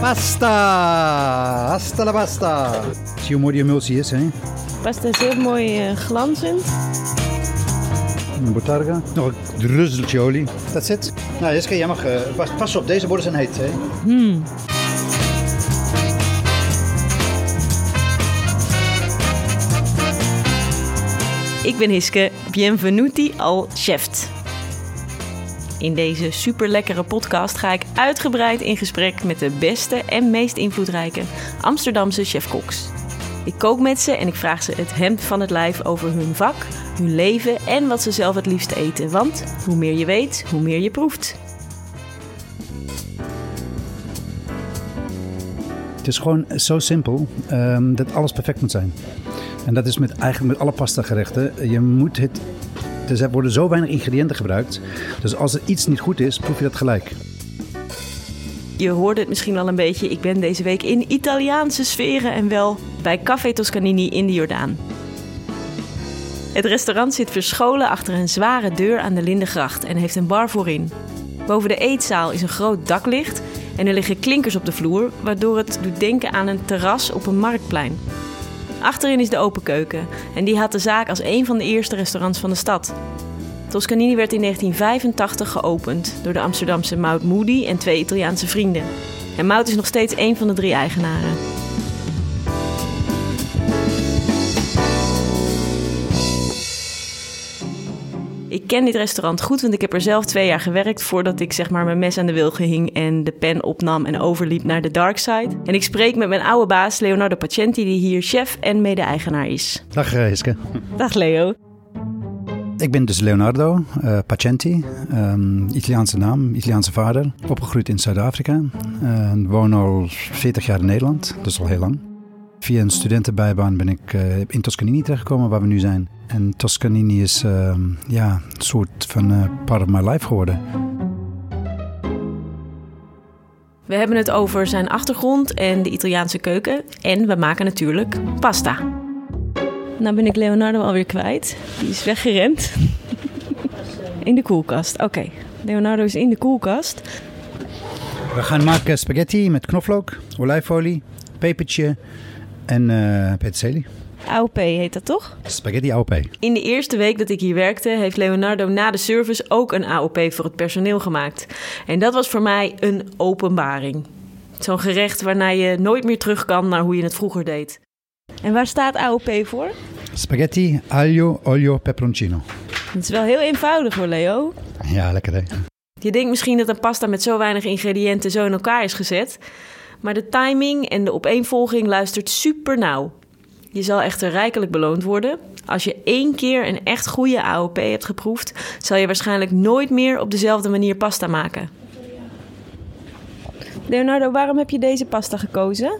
Pasta! Hasta la pasta! Zie hoe mooi die emulsie is, hè? Pasta is heel mooi eh, glanzend. Een botarga. Nog een druzzeltje olie. That's it. Nou, Jeske, jij mag... eh, pas, pas op, deze borden zijn heet, hè? Ik ben Hiske, bienvenuti al chef. In deze super lekkere podcast ga ik uitgebreid in gesprek met de beste en meest invloedrijke Amsterdamse chefkoks. Ik kook met ze en ik vraag ze het hemd van het lijf over hun vak, hun leven en wat ze zelf het liefst eten. Want hoe meer je weet, hoe meer je proeft. Het is gewoon zo simpel ehm, dat alles perfect moet zijn. En dat is met, eigenlijk met alle pasta gerechten. Je moet het... Dus er worden zo weinig ingrediënten gebruikt. Dus als er iets niet goed is, proef je dat gelijk. Je hoorde het misschien al een beetje. Ik ben deze week in Italiaanse sferen en wel bij Café Toscanini in de Jordaan. Het restaurant zit verscholen achter een zware deur aan de Lindengracht en heeft een bar voorin. Boven de eetzaal is een groot daklicht en er liggen klinkers op de vloer, waardoor het doet denken aan een terras op een marktplein. Achterin is de open keuken en die had de zaak als een van de eerste restaurants van de stad. Toscanini werd in 1985 geopend door de Amsterdamse Maud Moody en twee Italiaanse vrienden. En Maud is nog steeds een van de drie eigenaren. Ik ken dit restaurant goed, want ik heb er zelf twee jaar gewerkt voordat ik zeg maar mijn mes aan de wilgen hing en de pen opnam en overliep naar de dark side. En ik spreek met mijn oude baas Leonardo Pacenti, die hier chef en mede-eigenaar is. Dag uh, Hiske. Dag Leo. Ik ben dus Leonardo uh, Pacenti, um, Italiaanse naam, Italiaanse vader. Opgegroeid in Zuid-Afrika. Uh, woon al 40 jaar in Nederland, dus al heel lang. Via een studentenbijbaan ben ik uh, in Toscanini terechtgekomen, waar we nu zijn. En Toscanini is uh, ja, een soort van uh, part of my life geworden. We hebben het over zijn achtergrond en de Italiaanse keuken. En we maken natuurlijk pasta. Nou ben ik Leonardo alweer kwijt. Die is weggerend. in de koelkast. Oké, okay. Leonardo is in de koelkast. We gaan maken spaghetti met knoflook, olijfolie, pepertje en uh, peterselie. AOP heet dat toch? Spaghetti AOP. In de eerste week dat ik hier werkte, heeft Leonardo na de service ook een AOP voor het personeel gemaakt. En dat was voor mij een openbaring. Zo'n gerecht waarna je nooit meer terug kan naar hoe je het vroeger deed. En waar staat AOP voor? Spaghetti aglio olio peperoncino. Het is wel heel eenvoudig hoor, Leo. Ja, lekker hè. Je denkt misschien dat een pasta met zo weinig ingrediënten zo in elkaar is gezet. Maar de timing en de opeenvolging luistert super nauw. Je zal echter rijkelijk beloond worden. Als je één keer een echt goede AOP hebt geproefd, zal je waarschijnlijk nooit meer op dezelfde manier pasta maken. Leonardo, waarom heb je deze pasta gekozen?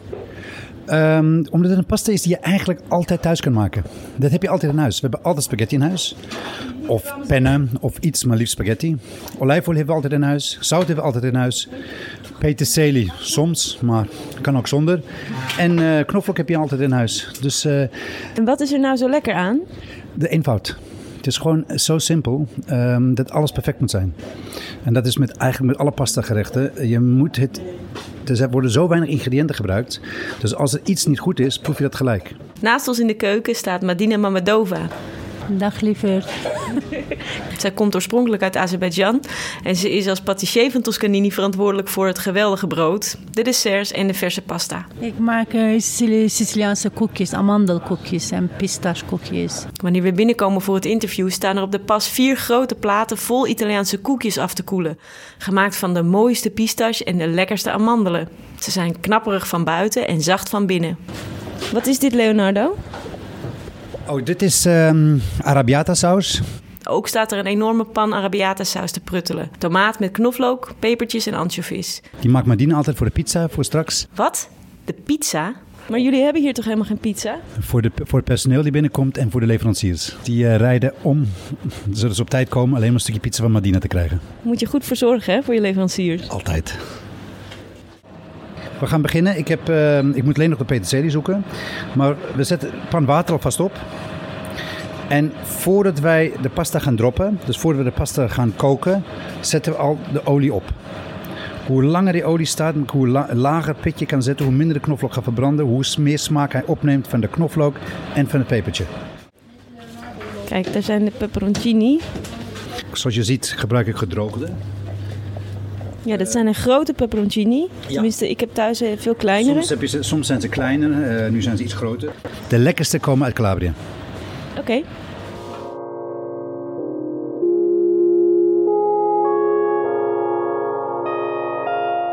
Um, omdat het een pasta is die je eigenlijk altijd thuis kan maken. Dat heb je altijd in huis. We hebben altijd spaghetti in huis. Of pennen, of iets, maar liefst spaghetti. Olijfolie hebben we altijd in huis. Zout hebben we altijd in huis. Peterselie soms, maar kan ook zonder. En uh, knoflook heb je altijd in huis. Dus, uh, en wat is er nou zo lekker aan? De eenvoud. Het is gewoon zo simpel um, dat alles perfect moet zijn. En dat is met, eigenlijk met alle pasta gerechten. Je moet het dus er worden zo weinig ingrediënten gebruikt. Dus als er iets niet goed is, proef je dat gelijk. Naast ons in de keuken staat Madina Mamadova. Dag liever. Zij komt oorspronkelijk uit Azerbeidzjan en ze is als patissier van Toscanini verantwoordelijk voor het geweldige brood, de desserts en de verse pasta. Ik maak uh, Siciliaanse koekjes, amandelkoekjes en pistachekoekjes. Wanneer we binnenkomen voor het interview staan er op de pas vier grote platen vol Italiaanse koekjes af te koelen, gemaakt van de mooiste pistache en de lekkerste amandelen. Ze zijn knapperig van buiten en zacht van binnen. Wat is dit, Leonardo? Oh, dit is um, arrabbiata saus. Ook staat er een enorme pan arrabbiata saus te pruttelen. Tomaat met knoflook, pepertjes en anchovies. Die maakt Madine altijd voor de pizza, voor straks. Wat? De pizza? Maar jullie hebben hier toch helemaal geen pizza? Voor, de, voor het personeel die binnenkomt en voor de leveranciers. Die uh, rijden om, zodat ze op tijd komen, alleen om een stukje pizza van Madina te krijgen. Moet je goed voor zorgen, hè, voor je leveranciers? Altijd. We gaan beginnen. Ik, heb, uh, ik moet alleen nog de peterselie zoeken. Maar we zetten pan water alvast op. En voordat wij de pasta gaan droppen, dus voordat we de pasta gaan koken, zetten we al de olie op. Hoe langer die olie staat, hoe la lager het pitje kan zetten, hoe minder de knoflook gaat verbranden, hoe meer smaak hij opneemt van de knoflook en van het pepertje. Kijk, daar zijn de peperoncini. Zoals je ziet gebruik ik gedroogde. Ja, dat zijn een grote peperoncini. Tenminste, ik heb thuis eh, veel kleinere. Soms, heb je ze, soms zijn ze kleiner, uh, nu zijn ze iets groter. De lekkerste komen uit Calabria. Oké. Okay.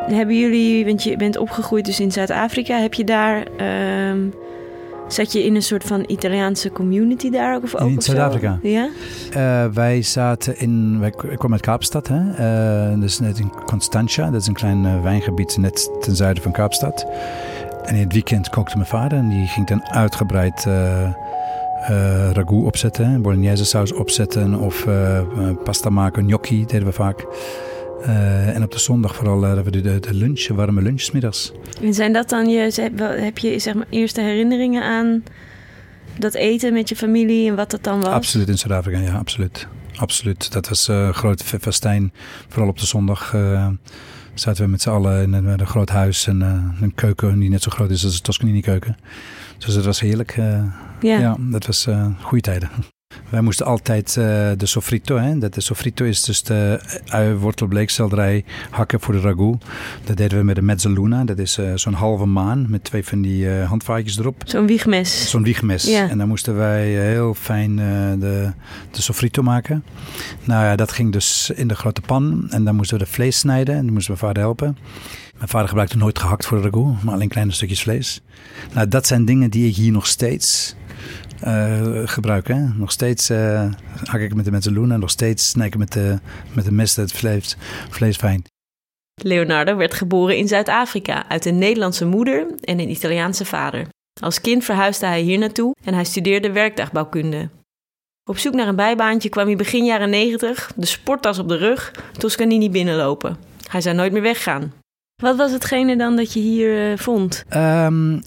Hebben jullie, want je bent opgegroeid dus in Zuid-Afrika, heb je daar, uh, zat je in een soort van Italiaanse community daar ook? Of ook in Zuid-Afrika? Ja. Uh, wij zaten in, wij, ik kwam uit Kaapstad, hè? Uh, dus net in Constantia, dat is een klein uh, wijngebied net ten zuiden van Kaapstad. En in het weekend kookte mijn vader en die ging dan uitgebreid ragout opzetten, bolognese saus opzetten of pasta maken, gnocchi deden we vaak. Uh, en op de zondag vooral uh, we de, de lunch, warme lunch middags. En zijn dat dan je, heb je zeg maar eerste herinneringen aan dat eten met je familie en wat dat dan was? Absoluut in Zuid-Afrika, ja, absoluut. Absoluut. Dat was een uh, groot festijn. Vooral op de zondag zaten we met z'n allen in een, een, groot huis en een keuken die net zo groot is als de Toscanini keuken. Dus dat was heerlijk. ja. ja, dat was goede tijden. Wij moesten altijd uh, de sofrito, hè? Dat de sofrito is dus de ui, wortel, bleekselderij hakken voor de ragout. Dat deden we met een mezzaluna. Dat is uh, zo'n halve maan met twee van die uh, handvaatjes erop. Zo'n wiegmes. Zo'n wiegmes. Ja. En dan moesten wij heel fijn de, de sofrito maken. Nou ja, dat ging dus in de grote pan. En dan moesten we de vlees snijden. En dan moesten we vader helpen. Mijn vader gebruikte nooit gehakt voor de ragout, maar alleen kleine stukjes vlees. Nou, dat zijn dingen die ik hier nog steeds uh, gebruiken. Nog steeds uh, hak ik met de mezzaluna en nog steeds snij ik met de, met de mes het vlees, vlees fijn. Leonardo werd geboren in Zuid-Afrika uit een Nederlandse moeder en een Italiaanse vader. Als kind verhuisde hij hier naartoe en hij studeerde werkdagbouwkunde. Op zoek naar een bijbaantje kwam hij begin jaren 90, de sporttas op de rug, Toscanini binnenlopen. Hij zou nooit meer weggaan. Wat was hetgene dan dat je hier uh, vond? Um,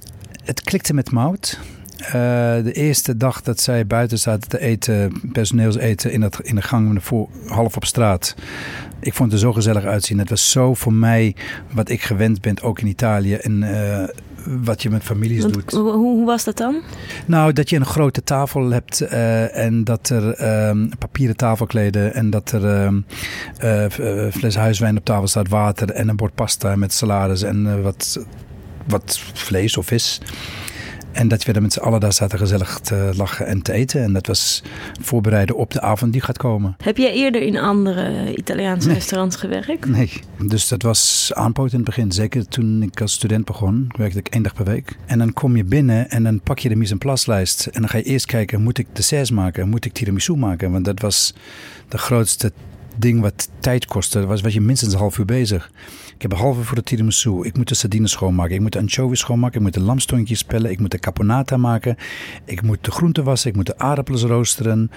het klikte met Mout. Uh, de eerste dag dat zij buiten zaten te eten, personeelseten in, dat, in de gang voor, half op straat. Ik vond het er zo gezellig uitzien. Het was zo voor mij wat ik gewend ben, ook in Italië. En uh, wat je met families Want, doet. Hoe, hoe, was dat dan? Nou, dat je een grote tafel hebt uh, en dat er um, papieren tafelkleden en dat er um, fles huiswijn op tafel staat, water en een bord pasta met salades en wat, wat vlees of vis. En dat we met z'n allen daar zaten gezellig te lachen en te eten. En dat was voorbereiden op de avond die gaat komen. Heb jij eerder in andere Italiaanse restaurants gewerkt? Nee, dus dat was aanpoot in het begin. Zeker toen ik als student begon, werkte ik één dag per week. En dan kom je binnen en dan pak je de mise en place lijst. En dan ga je eerst kijken, moet ik desserts maken? Moet ik tiramisu maken? Want dat was de grootste ding wat tijd kostte. Was, was je minstens een half uur bezig. Ik heb halve voor de tiramisu. Ik moet de sardines schoonmaken. Ik moet de anchovies schoonmaken. Ik moet de lamstoontjes pellen. Ik moet de caponata maken. Ik moet de groenten wassen. Ik moet de aardappelen roosteren.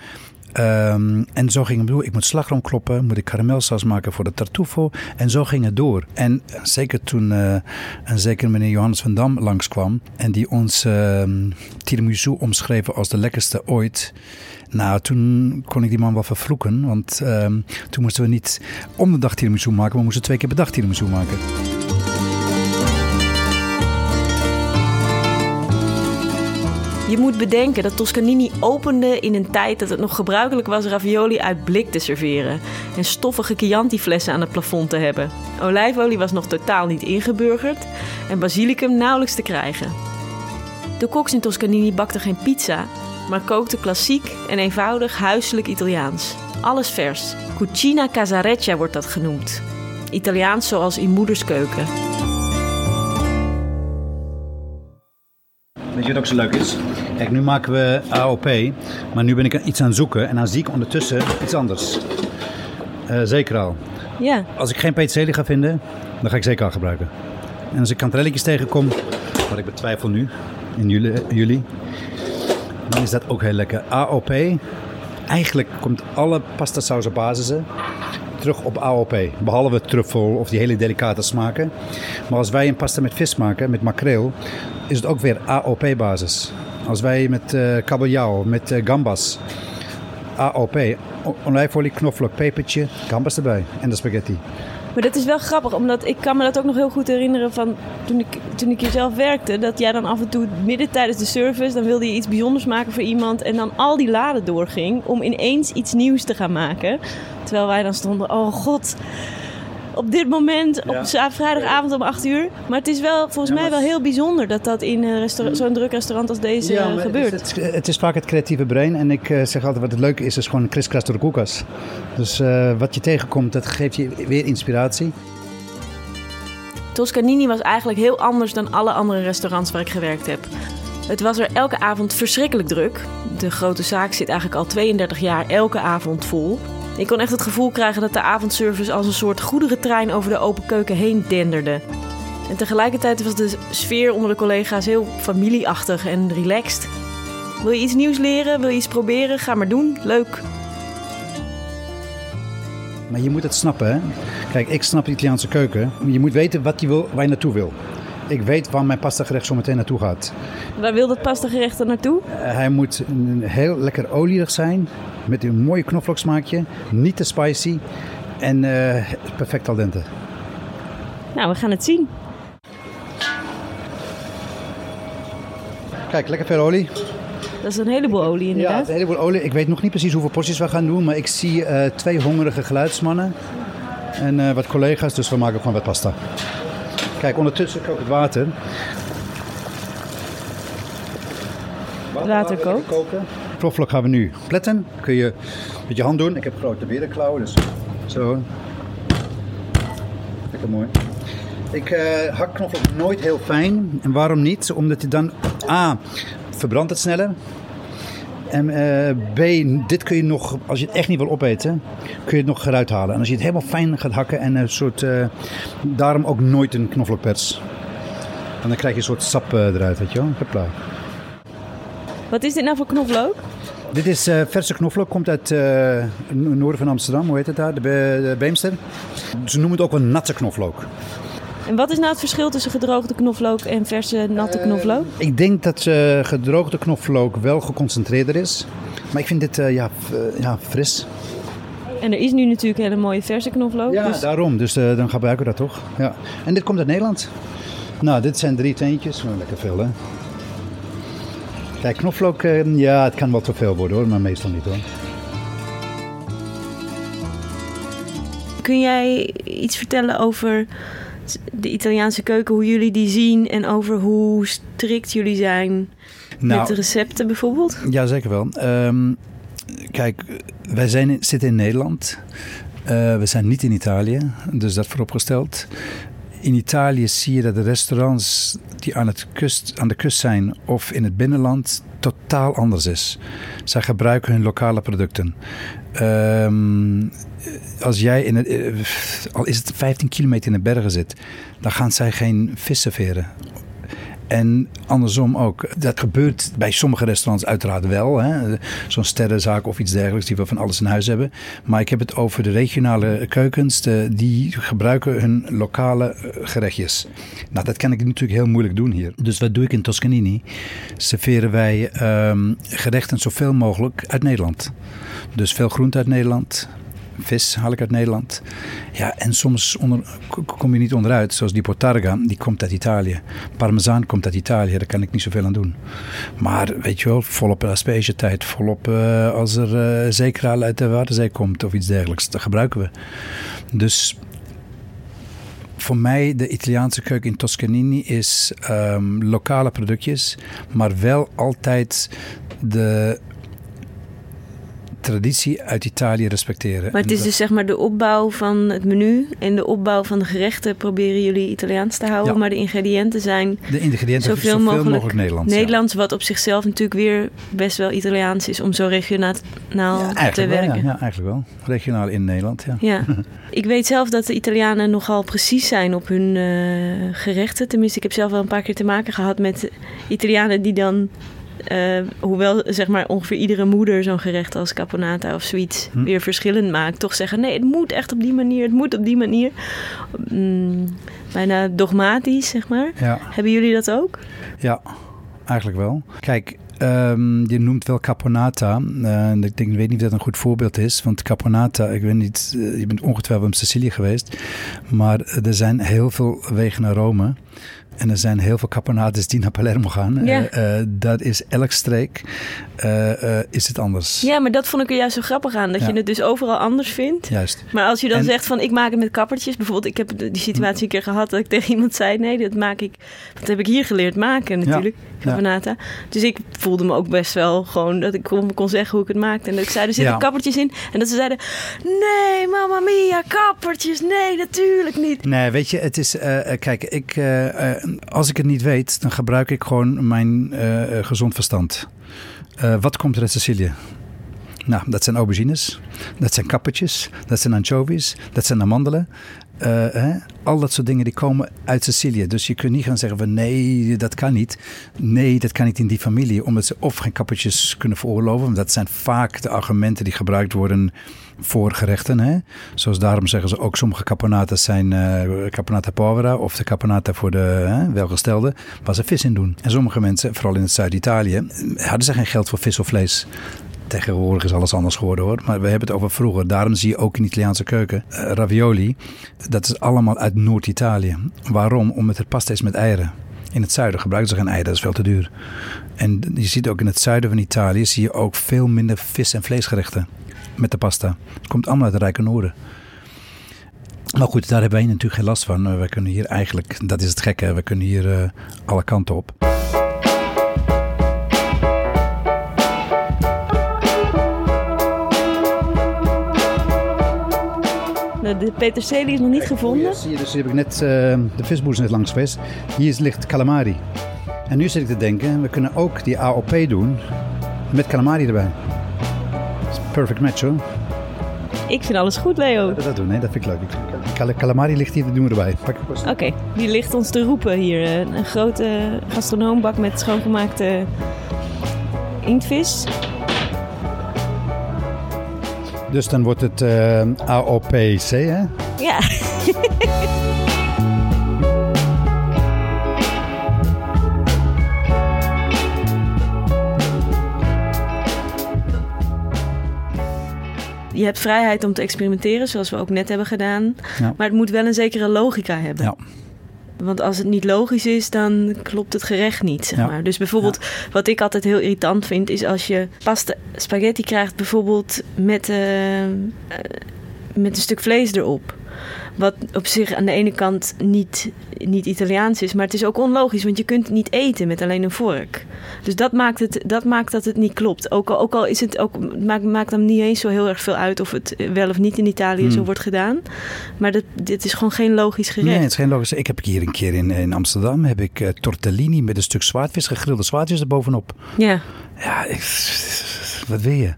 Um, en zo ging het door. Ik moet slagroom kloppen, moet ik karamelsaus maken voor de tartufo. En zo ging het door. En zeker toen uh, een zeker meneer Johannes van Dam langskwam en die ons uh, tiramisu omschreven als de lekkerste ooit. Nou, toen kon ik die man wel vervloeken. Want uh, toen moesten we niet om de dag tiramisu maken, maar we moesten twee keer per dag tiramisu maken. Je moet bedenken dat Toscanini opende in een tijd dat het nog gebruikelijk was ravioli uit blik te serveren en stoffige Chianti-flessen aan het plafond te hebben. Olijfolie was nog totaal niet ingeburgerd en basilicum nauwelijks te krijgen. De koks in Toscanini bakten geen pizza, maar kookten klassiek en eenvoudig huiselijk Italiaans. Alles vers. Cucina casareccia wordt dat genoemd. Italiaans zoals in moeders keuken. Weet je wat ook zo leuk is? Kijk, nu maken we AOP, maar nu ben ik iets aan het zoeken en dan zie ik ondertussen iets anders. Uh, zeker al. Ja. Als ik geen peterselie ga vinden, dan ga ik zeker al gebruiken. En als ik kantrelletjes tegenkom, wat ik betwijfel nu, in juli, juli, dan is dat ook heel lekker. AOP, eigenlijk komt alle pasta sauce basissen terug op AOP. Behalve truffel of die hele delicate smaken. Maar als wij een pasta met vis maken, met makreel, is het ook weer AOP-basis. Als wij met uh, kabeljauw, met uh, gambas, AOP, olijfolie, knoflook, pepertje, gambas erbij en de spaghetti. Maar dat is wel grappig, omdat ik kan me dat ook nog heel goed herinneren van toen ik, toen ik hier zelf werkte. Dat jij dan af en toe midden tijdens de service, dan wilde je iets bijzonders maken voor iemand. En dan al die laden doorging om ineens iets nieuws te gaan maken. Terwijl wij dan stonden, oh god, op dit moment, op vrijdagavond om 8 uur. Maar het is wel volgens mij wel heel bijzonder dat dat in een zo'n druk restaurant als deze Ja, maar gebeurt. Het is, het is vaak het creatieve brein. En ik eh, zeg altijd wat het leuke is, is gewoon kriskras door de koelkast. Dus eh, wat je tegenkomt, dat geeft je weer inspiratie. Toscanini was eigenlijk heel anders dan alle andere restaurants waar ik gewerkt heb. Het was er elke avond verschrikkelijk druk. De grote zaak zit eigenlijk al 32 jaar elke avond vol. Ik kon echt het gevoel krijgen dat de avondservice als een soort goederentrein over de open keuken heen denderde. En tegelijkertijd was de sfeer onder de collega's heel familieachtig en relaxed. Wil je iets nieuws leren? Wil je iets proberen? Ga maar doen. Leuk. Maar je moet het snappen, hè? Kijk, ik snap de Italiaanse keuken. Je moet weten wat je wil, waar je naartoe wil. Ik weet waar mijn pasta gerecht zo meteen naartoe gaat. Waar wil dat pasta gerecht dan naartoe? Eh, hij moet heel lekker olierig zijn. Met een mooi knoflooksmaakje. Niet te spicy. En eh, perfect al dente. Nou, we gaan het zien. Kijk, lekker veel olie. Dat is een heleboel olie Ja, inderdaad. een heleboel olie. Ik weet nog niet precies hoeveel porties we gaan doen. Maar ik zie eh, twee hongerige geluidsmannen. En eh, wat collega's. Dus we maken gewoon wat pasta. Kijk, ondertussen kook het water. Water kookt. Knoflook gaan we nu pletten. Kun je met je hand doen. Ik heb grote berenklauwen, dus zo. Lekker mooi. Ik eh, hak knoflook nooit heel fijn. En waarom niet? Omdat je dan A, verbrandt het sneller. En eh, B, dit kun je nog, als je het echt niet wil opeten, kun je het nog eruit halen. En als je het helemaal fijn gaat hakken en een soort, eh, daarom ook nooit een knoflookpers. En dan krijg je een soort sap eruit, weet je wel. Hopla. Wat is dit nou voor knoflook? Dit is eh, verse knoflook, komt uit eh, het noorden van Amsterdam, hoe heet het daar? De, Be- de Beemster. Ze noemen het ook wel natte knoflook. En wat is nou het verschil tussen gedroogde knoflook en verse natte knoflook? Ik denk dat eh, gedroogde knoflook wel geconcentreerder is. Maar ik vind dit eh, ja, eh, ja, fris. En er is nu natuurlijk hele mooie verse knoflook. Ja, dus daarom. Dus eh, dan gebruiken we dat toch. Ja. En dit komt uit Nederland. Nou, dit zijn drie teentjes. Oh, lekker veel, hè? Kijk, knoflook, eh, ja, het kan wel te veel worden hoor, maar meestal niet hoor. Kun jij iets vertellen over de Italiaanse keuken, hoe jullie die zien en over hoe strikt jullie zijn met de recepten bijvoorbeeld? Ja, zeker wel. Ehm, kijk, wij zijn, zitten in Nederland. Eh, we zijn niet in Italië, dus dat vooropgesteld. In Italië zie je dat de restaurants die aan, het kust, aan de kust zijn of in het binnenland totaal anders is. Zij gebruiken hun lokale producten. Ehm, als jij in het, eh, al is het 15 kilometer in de bergen zit, dan gaan zij geen vis serveren. En andersom ook. Dat gebeurt bij sommige restaurants uiteraard wel. Zo'n sterrenzaak of iets dergelijks die we van alles in huis hebben. Maar ik heb het over de regionale keukens. De, die gebruiken hun lokale eh, gerechtjes. Nou, dat kan ik natuurlijk heel moeilijk doen hier. Dus wat doe ik in Toscanini? Serveren wij ehm, gerechten zoveel mogelijk uit Nederland. Dus veel groente uit Nederland. Vis haal ik uit Nederland. Ja, en soms onder, kom je niet onderuit. Zoals die Portarga, die komt uit Italië. Parmezaan komt uit Italië, daar kan ik niet zoveel aan doen. Maar weet je wel, volop asperge tijd. Volop eh, als er uh, zeekraal uit de Waardenzee komt of iets dergelijks. Dat gebruiken we. Dus voor mij de Italiaanse keuken in Toscanini is ehm, lokale productjes. Maar wel altijd de traditie uit Italië respecteren. Maar het is dus zeg maar de opbouw van het menu en de opbouw van de gerechten proberen jullie Italiaans te houden. Ja. Maar de ingrediënten zijn de ingrediënten zoveel, zoveel, mogelijk, mogelijk Nederlands. ja. Nederlands, wat op zichzelf natuurlijk weer best wel Italiaans is om zo regionaal Ja, te eigenlijk wel, werken. ja, eigenlijk wel. Regionaal in Nederland, ja. Ja, ik weet zelf dat de Italianen nogal precies zijn op hun eh, gerechten. Tenminste, ik heb zelf wel een paar keer te maken gehad met Italianen die dan, eh, hoewel zeg maar ongeveer iedere moeder zo'n gerecht als caponata of zoiets Hm. weer verschillend maakt, toch zeggen: nee, het moet echt op die manier, het moet op die manier. Mm, bijna dogmatisch, zeg maar. Ja, Hebben jullie dat ook? ja eigenlijk wel. Kijk, ehm, je noemt wel caponata. Uh, ik, denk, ik weet niet of dat een goed voorbeeld is. Want caponata, ik weet niet, uh, je bent ongetwijfeld in Sicilië geweest. Maar er zijn heel veel wegen naar Rome. En er zijn heel veel caponades die naar Palermo gaan. Ja. Uh, dat is elk streek uh, is het anders. Ja, maar dat vond ik er juist zo grappig aan. Dat Ja. je het dus overal anders vindt. Juist. Maar als je dan En- zegt van ik maak het met kappertjes. Bijvoorbeeld ik heb die situatie een keer gehad dat ik tegen iemand zei. Nee, dat maak ik. Dat heb ik hier geleerd maken natuurlijk. Ja. Caponata. Dus ik voelde me ook best wel gewoon dat ik kon, kon zeggen hoe ik het maakte. En dat ik zei er zitten Ja. kappertjes in. En dat ze zeiden nee mamma mia kappertjes. Nee natuurlijk niet. Nee, weet je, het is. eh, eh, kijk, ik, eh, als ik het niet weet, dan gebruik ik gewoon mijn gezond verstand. Wat komt er uit Sicilië? Nou, dat zijn aubergines, dat zijn kappertjes, dat zijn anchovies, dat zijn amandelen. Eh, hè? Al dat soort dingen die komen uit Sicilië. Dus je kunt niet gaan zeggen van nee, dat kan niet. Nee, dat kan niet in die familie. Omdat ze of geen kappertjes kunnen veroorloven. Want dat zijn vaak de argumenten die gebruikt worden voor gerechten. Hè? Zoals daarom zeggen ze ook sommige caponatas zijn eh caponata povera. Of de caponata voor de hè, welgestelden. Waar ze vis in doen. En sommige mensen, vooral in het Zuid-Italië, hadden ze geen geld voor vis of vlees. Tegenwoordig is alles anders geworden hoor. Maar we hebben het over vroeger. Daarom zie je ook in de Italiaanse keuken eh, ravioli. Dat is allemaal uit Noord-Italië. Waarom? Omdat het pasta is met eieren. In het zuiden gebruiken ze geen eieren, dat is veel te duur. En je ziet ook in het zuiden van Italië zie je ook veel minder vis- en vleesgerechten met de pasta. Het komt allemaal uit het rijke noorden. Maar goed, daar hebben wij natuurlijk geen last van. Eh, We kunnen hier eigenlijk, dat is het gekke, we kunnen hier eh, alle kanten op. De peterselie is nog niet gevonden. Hier zie je dus, hier heb ik net, eh, de visboer is net langs geweest. Hier ligt calamari. En nu zit ik te denken, we kunnen ook die AOP doen met calamari erbij. Perfect match hoor. Ik vind alles goed, Leo. Dat, dat doen, nee, dat vind ik leuk. Calamari ligt hier, dat doen we erbij. Oké, die ligt ons te roepen hier. eh, Een grote gastronoombak met schoongemaakte inktvis. Dus dan wordt het eh, AOPC, hè? Ja. Je hebt vrijheid om te experimenteren, zoals we ook net hebben gedaan. Ja. Maar het moet wel een zekere logica hebben. Ja. Want als het niet logisch is, dan klopt het gerecht niet. Zeg Ja. maar. Dus bijvoorbeeld, wat ik altijd heel irritant vind, is als je pasta spaghetti krijgt, bijvoorbeeld met, eh, eh, met een stuk vlees erop. Wat op zich aan de ene kant niet, niet Italiaans is, maar het is ook onlogisch, want je kunt niet eten met alleen een vork. Dus dat maakt, het, dat maakt dat het niet klopt. Ook al, ook al is het ook, maakt, maakt dan niet eens zo heel erg veel uit of het wel of niet in Italië Hmm. zo wordt gedaan. Maar dat, dit is gewoon geen logisch gerecht. Nee, het is geen logische. Ik heb hier een keer in, in Amsterdam heb ik eh, tortellini met een stuk zwaardvis, gegrilde zwaardvis erbovenop. Ja. Ja, ik, wat wil je?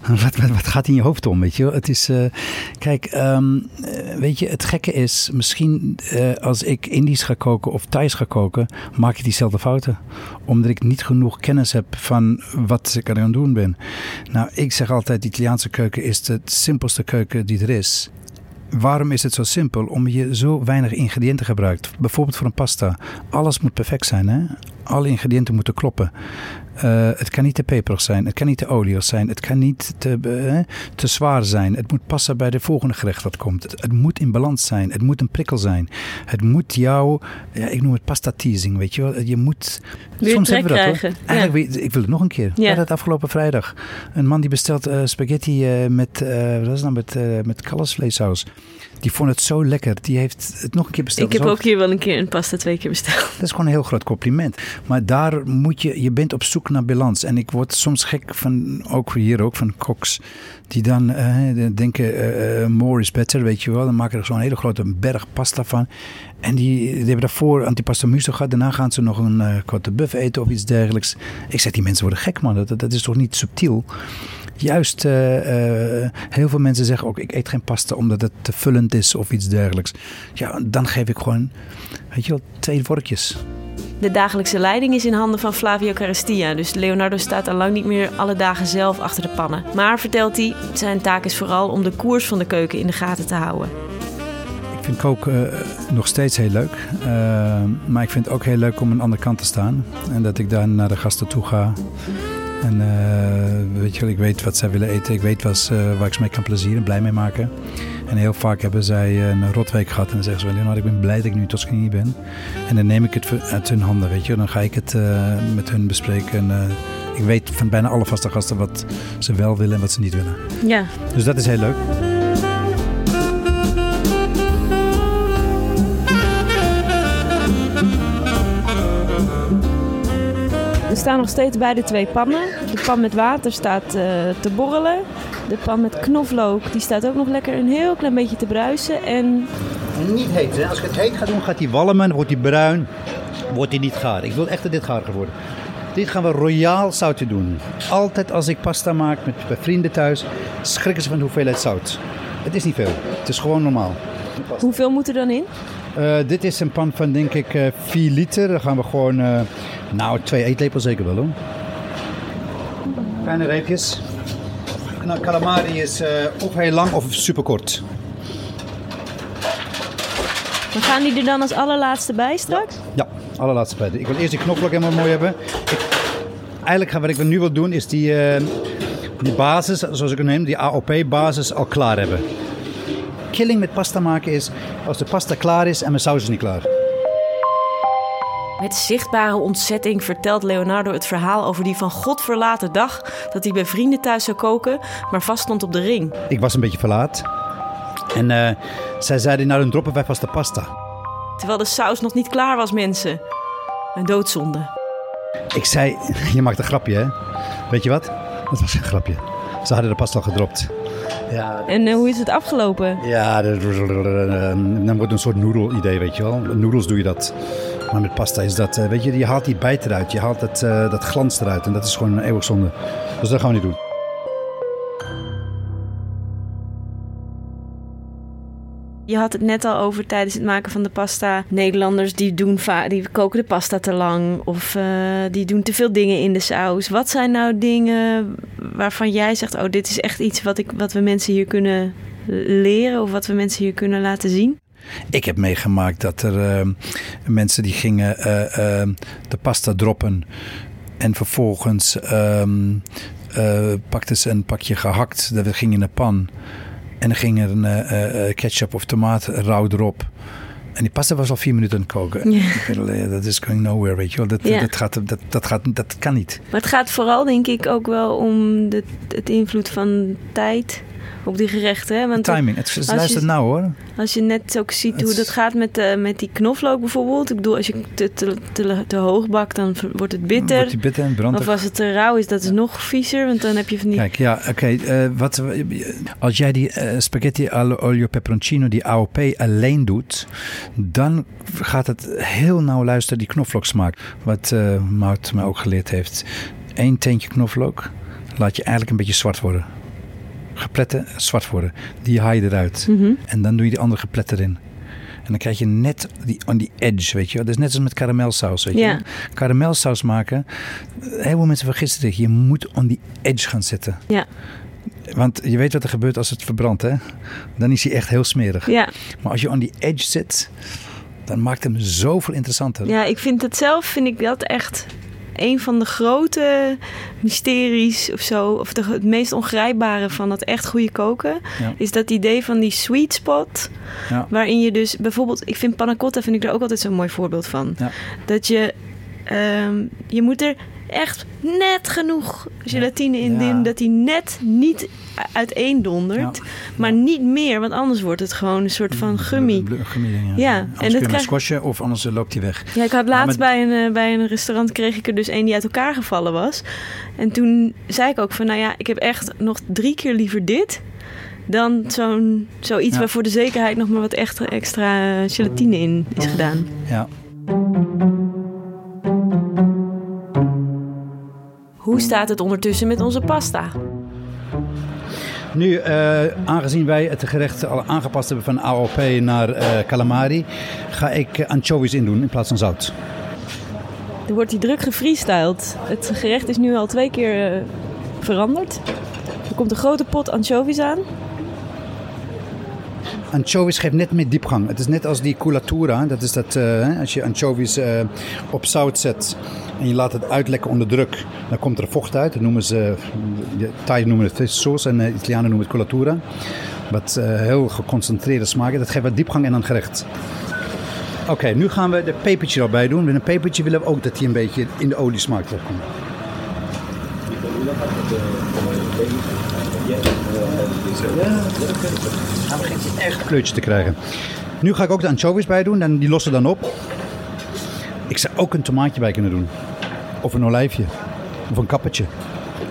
Wat, wat, wat gaat in je hoofd om, weet je? Het is, eh, kijk, ehm, eh, weet je, het gekke is, misschien eh, als ik Indisch ga koken of Thais ga koken, maak ik diezelfde fouten. Omdat ik niet genoeg kennis heb van wat ik aan het doen ben. Nou, ik zeg altijd, de Italiaanse keuken is de simpelste keuken die er is. Waarom is het zo simpel? Omdat je zo weinig ingrediënten gebruikt. Bijvoorbeeld voor een pasta. Alles moet perfect zijn. Hè? Alle ingrediënten moeten kloppen. Eh, het kan niet te peperig zijn. Het kan niet te olierig zijn. Het kan niet te, eh, te zwaar zijn. Het moet passen bij de volgende gerecht dat komt. Het, het moet in balans zijn. Het moet een prikkel zijn. Het moet jou... Ja, ik noem het pasta teasing, weet je wel. Je moet... Weer soms hebben we dat krijgen. hoor. Eigenlijk, ik wil het nog een keer. Ja. het afgelopen vrijdag. Een man die bestelt eh, spaghetti met... wat is het nou? Met, met kalfsvleessaus. Die vond het zo lekker. Die heeft het nog een keer besteld. Ik heb ook hier wel een keer een pasta twee keer besteld. dat is gewoon een heel groot compliment. Maar daar moet je, je bent op zoek naar balans. En ik word soms gek van, ook hier ook, van koks. Die dan eh, denken, eh, more is better, weet je wel. Dan maken er zo'n hele grote berg pasta van. En die, die hebben daarvoor antipasta muso gehad. Daarna gaan ze nog een uh, côte buff eten of iets dergelijks. Ik zeg, die mensen worden gek man. Dat, dat, dat is toch niet subtiel? Juist, uh, uh, heel veel mensen zeggen ook, ik eet geen pasta omdat het te vullend is of iets dergelijks. Ja, dan geef ik gewoon, weet je wel, twee vorkjes. De dagelijkse leiding is in handen van Flavio Carestia, dus Leonardo staat al lang niet meer alle dagen zelf achter de pannen. Maar vertelt hij, zijn taak is vooral om de koers van de keuken in de gaten te houden. Ik vind koken eh, nog steeds heel leuk. Eh, maar ik vind het ook heel leuk om aan de andere kant te staan. En dat ik daar naar de gasten toe ga. En eh, weet je ik weet wat zij willen eten. Ik weet wat, waar ik ze mee kan plezieren, blij mee maken. En heel vaak hebben zij een rotweek gehad. En dan zeggen ze wel, ik ben blij dat ik nu in Toscane ben. En dan neem ik het uit hun handen, weet je. Dan ga ik het eh, met hun bespreken. En, eh, ik weet van bijna alle vaste gasten wat ze wel willen en wat ze niet willen. Ja. Dus dat is heel leuk. Staan nog steeds bij de twee pannen. De pan met water staat eh, te borrelen. De pan met knoflook die staat ook nog lekker een heel klein beetje te bruisen. En Niet heet. Hè? Als ik het heet ga doen, gaat hij walmen, wordt hij bruin, wordt hij niet gaar. Ik wil echt dat dit gaar worden. Dit gaan we royaal zoutje doen. Altijd als ik pasta maak met, bij vrienden thuis, schrikken ze van de hoeveelheid zout. Het is niet veel. Het is gewoon normaal. hoeveel moet er dan in? Eh, dit is een pan van denk ik eh 4 liter. Dan gaan we gewoon, nou twee eetlepels zeker wel hoor. Kleine reepjes. Nou, calamari is eh, of heel lang of super kort. Dan gaan die er dan als allerlaatste bij straks? Ja, allerlaatste bij. Ik wil eerst die knoflook helemaal mooi hebben. Ik, eigenlijk wat ik nu wil doen is die, eh, die basis, zoals ik het neem, die AOP-basis al klaar hebben. Killing met pasta maken is als de pasta klaar is en mijn saus is niet klaar. Met zichtbare ontzetting vertelt Leonardo het verhaal over die van God verlaten dag dat hij bij vrienden thuis zou koken, maar vast stond op de ring. Ik was een beetje verlaat. En eh, zij zeiden, nou dan droppen wij vast de pasta. Terwijl de saus nog niet klaar was, mensen. Een doodzonde. Ik zei, je maakt een grapje hè. Weet je wat? Dat was een grapje. Ze hadden de pasta al gedropt. Ja, En eh, hoe is het afgelopen? Ja, dan wordt een soort noedel-idee, weet je wel. Noedels doe je dat. Maar met pasta is dat, eh, weet je, je haalt die bijt eruit. Je haalt het, eh, dat glans eruit. En dat is gewoon een eeuwig zonde. Dus dat gaan we niet doen. Je had het net al over tijdens het maken van de pasta. Nederlanders die, doen die koken de pasta te lang of eh, die doen te veel dingen in de saus. Wat zijn nou dingen waarvan jij zegt: Oh, dit is echt iets wat, ik, wat we mensen hier kunnen leren of wat we mensen hier kunnen laten zien? Ik heb meegemaakt dat er eh, mensen die gingen eh, eh, de pasta droppen. En vervolgens ehm, eh, pakten ze een pakje gehakt. Dat ging in een pan. En dan ging er een eh, ketchup of tomaat rauw erop. En die pasta was al vier minuten aan het koken. Ja. Dat is going nowhere, weet je wel. Dat, Ja. dat, gaat, dat, dat, gaat, dat kan niet. Maar het gaat vooral, denk ik, ook wel om de, het invloed van tijd op die gerechten. Hè? Want Timing. Het, je- luister nou hoor. Als je net ook ziet Het hoe dat gaat met, eh, met die knoflook bijvoorbeeld. Ik bedoel, als je te, te, te, te hoog bakt, dan wordt het bitter. Wordt die bitter en brandt Of als het te rauw is, dat is nog viezer. Want dan heb je van die... Kijk, ja, oké. eh, wat als jij die eh, spaghetti allo olio peperoncino, die AOP alleen doet, dan gaat het heel nauw luisteren die knoflooksmaak. Wat eh Maud me ook geleerd heeft. Eén teentje knoflook laat je eigenlijk een beetje zwart worden. Gepletten zwart worden. Die haal je eruit. Mhm. En dan doe je die andere geplet erin. En dan krijg je net die, on die edge, weet je. Dat is net als met karamelsaus, weet je. Karamelsaus maken, heel veel mensen vergissen zich. Je moet on die edge gaan zitten. Ja. Want je weet wat er gebeurt als het verbrandt, hè? Dan is hij echt heel smerig. Ja. Maar als je on die edge zit, dan maakt hem zoveel interessanter. ja, ik vind het zelf, vind ik dat echt een van de grote mysteries of zo. Of de, het meest ongrijpbare van dat echt goede koken. Ja. Is dat idee van die sweet spot. Ja. Waarin je dus bijvoorbeeld, ik vind panna cotta vind ik er ook altijd zo'n mooi voorbeeld van. Dat je, ehm, je moet er echt net genoeg gelatine in Ja. doen, dat die net niet uiteen dondert. Ja. Maar niet meer, want anders wordt het gewoon een soort van gummy. Bl- gummy ding, Ja, ja. en dat kun je krijg- squashen of anders eh, loopt hij weg. Ja, ik had laatst met- bij, een, eh, bij een restaurant kreeg ik er dus een die uit elkaar gevallen was. En toen zei ik ook van, nou ja, ik heb echt nog drie keer liever dit dan zo'n zoiets Ja. waar voor de zekerheid nog maar wat extra, extra gelatine in is gedaan. Ja. Hoe staat het ondertussen met onze pasta? Nu, eh, aangezien wij het gerecht al aangepast hebben van AOP naar eh, calamari, ga ik anchovies in doen in plaats van zout. Er wordt hier druk gefreestyled. Het gerecht is nu al twee keer eh, veranderd. Er komt een grote pot anchovies aan. Anchovies geeft net meer diepgang. Het is net als die culatura. Dat is dat uh, als je anchovies uh, op zout zet en je laat het uitlekken onder druk, dan komt er vocht uit. Dat noemen ze, de Thai noemen het fish sauce en de Italianen noemen het culatura. Wat uh, heel geconcentreerde smaak. Dat geeft wat diepgang in een gerecht. Oké, nu gaan we de pepertje erbij doen. Met een pepertje willen we ook dat hij een beetje in de oliesmaak terugkomt. Hij begint echt een kleurtje te krijgen. Nu ga ik ook de anchovies bij doen en die lossen dan op. Ik zou ook een tomaatje bij kunnen doen. Of een olijfje. Of een kappertje.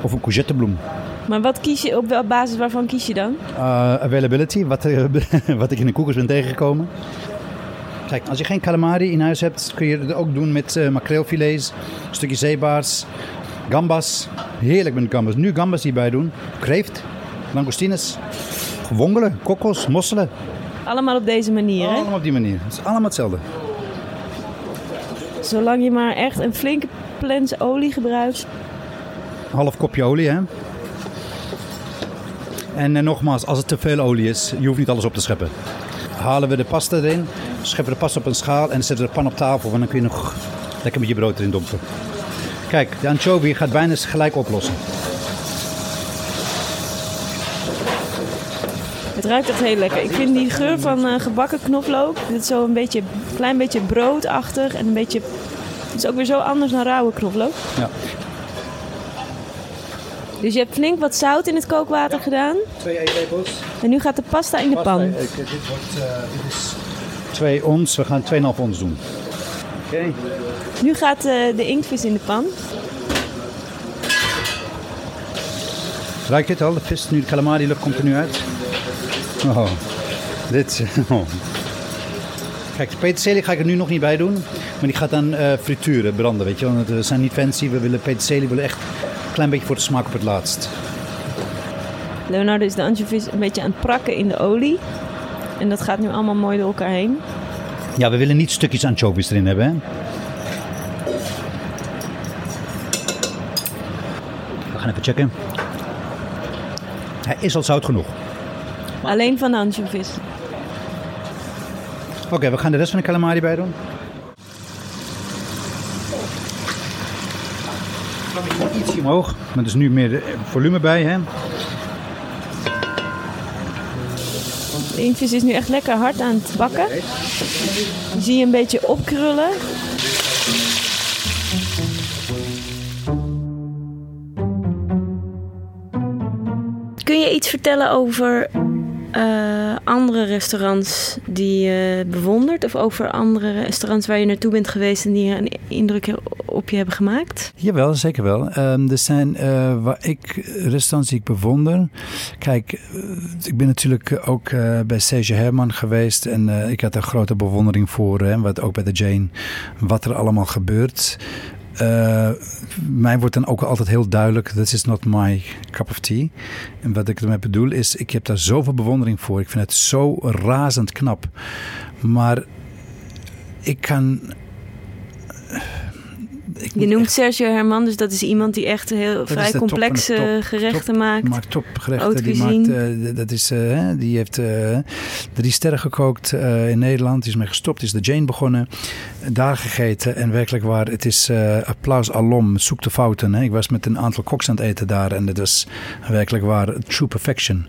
Of een courgettebloem. Maar wat kies je, op basis waarvan kies je dan? Uh, availability, wat, wat ik in de koekers ben tegengekomen. Kijk, als je geen calamari in huis hebt, kun je het ook doen met uh, makreelfilets, een stukje zeebaars, gambas. Heerlijk met gambas. Nu gambas hierbij doen. Kreeft, langoustines, wongelen, kokkels, mosselen. Allemaal op deze manier, hè? Allemaal op die manier. Het is allemaal hetzelfde. Zolang je maar echt een flinke plens olie gebruikt. Half kopje olie, hè? En eh, nogmaals, als het te veel olie is, je hoeft niet alles op te scheppen. Halen we de pasta erin, scheppen de pasta op een schaal en zetten de pan op tafel. Want dan kun je nog lekker met je brood erin dompen. Kijk, de anchovy gaat bijna gelijk oplossen. Het ruikt echt heel lekker. Ik vind die geur van uh, gebakken knoflook, dit is zo een beetje, klein beetje broodachtig en een beetje, het is ook weer zo anders dan rauwe knoflook. Ja. Dus je hebt flink wat zout in het kookwater gedaan. Twee eetlepels. En nu gaat de pasta in de Pasta, pan. eh, dit, wordt, eh, dit is 2 ons, we gaan 2,5 ons doen. Oké. Nu gaat eh, de inktvis in de pan. Ruik je het al? De vis, nu de calamari lucht komt er nu uit. Oh, dit. Oh. Kijk, de peterselie ga ik er nu nog niet bij doen. Maar die gaat dan eh, frituren, branden, weet je. Want we zijn niet fancy. We willen peterselie, we willen echt een klein beetje voor de smaak op het laatst. Leonardo is de anchovies een beetje aan het prakken in de olie. En dat gaat nu allemaal mooi door elkaar heen. Ja, we willen niet stukjes anchovies erin hebben, hè. We gaan even checken. Hij is al zout genoeg. Alleen van de anchovies. Oké, we gaan de rest van de calamari bij doen. Ietsje omhoog, maar er is nu meer eh, volume bij. Hè? Is nu echt lekker hard aan het bakken. Zie je een beetje opkrullen. Kun je iets vertellen over eh, andere restaurants die je bewondert? Of over andere restaurants waar je naartoe bent geweest en die een indruk op je hebben gemaakt? Jawel, zeker wel. Um, er zijn uh, waar ik restaurants die ik bewonder. Kijk, uh, ik ben natuurlijk ook uh, bij Serge Herman geweest en ik had een grote bewondering voor, hè, wat ook bij de Jane, wat er allemaal gebeurt. Uh, mij wordt dan ook altijd heel duidelijk: this is not my cup of tea. En wat ik ermee bedoel is: ik heb daar zoveel bewondering voor. Ik vind het zo razend knap. Maar ik kan. Je noemt echt... Sergio Herman, dus dat is iemand die echt heel dat vrij complexe top, gerechten top, maakt. maakt topgerechten. Die, maakt, uh, dat is, uh, die heeft uh, drie sterren gekookt in Nederland. Die is mee gestopt, is de Jane begonnen. Daar gegeten en werkelijk waar, het is applaus alom. Zoek de fouten. Hè. Ik was met een aantal koks aan het eten daar en het was werkelijk waar true perfection.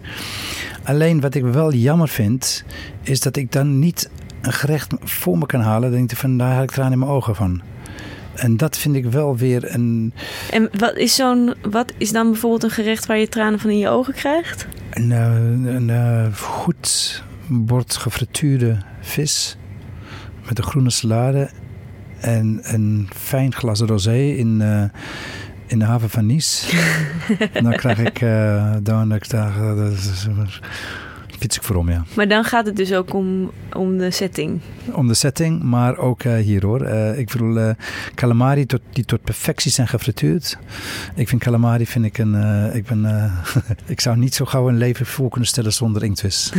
Alleen wat ik wel jammer vind, is dat ik dan niet een gerecht voor me kan halen. Dan denk ik van, daar had ik tranen in mijn ogen van. En dat vind ik wel weer een. En wat is, zo'n, wat is dan bijvoorbeeld een gerecht waar je tranen van in je ogen krijgt? Een, een, een uh, goed bord gefrituurde vis met een groene salade en een fijn glas rosé in, uh, in de haven van Nice. dan krijg ik uh, dan ik daar, fiets ik voor om, ja. Maar dan gaat het dus ook om, om de setting? Om de setting, maar ook uh, hier hoor. Uh, ik bedoel, uh, calamari tot, die tot perfectie zijn gefrituurd. Ik vind calamari, vind ik een... ik, ben, ik zou niet zo gauw een leven voor kunnen stellen zonder inktvis.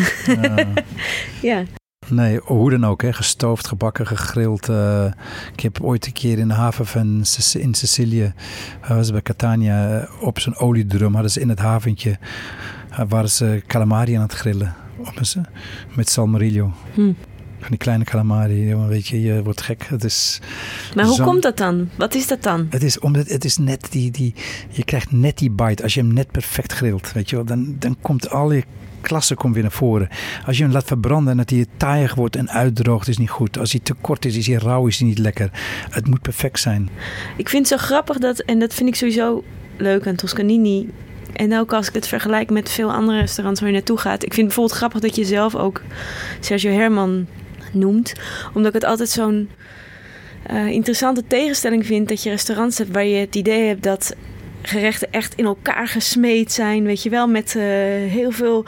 ja. Nee, hoe dan ook. Hè. Gestoofd, gebakken, gegrild. Uh, ik heb ooit een keer in de haven van in Sicilië, uh, was bij Catania, op zo'n oliedrum hadden ze in het haventje, waren ze calamari aan het grillen. met salmorillo. Hm. Van die kleine calamari, weet je, je wordt gek. Het is, Maar hoe komt dat dan? Wat is dat dan? het is, omdat, het is net die, die, je krijgt net die bite. Als je hem net perfect grilt, weet je wel, dan, dan komt al je klasse komt weer naar voren. Als je hem laat verbranden en dat hij taaiig wordt en uitdroogt, is niet goed. Als hij te kort is, is hij rauw, is hij niet lekker. Het moet perfect zijn. Ik vind het zo grappig dat, en dat vind ik sowieso leuk aan Toscanini. En ook als ik het vergelijk met veel andere restaurants waar je naartoe gaat. Ik vind het bijvoorbeeld grappig dat je zelf ook Sergio Herman noemt. Omdat ik het altijd zo'n eh, interessante tegenstelling vind. Dat je restaurants hebt waar je het idee hebt dat gerechten echt in elkaar gesmeed zijn. Weet je wel, met eh, heel veel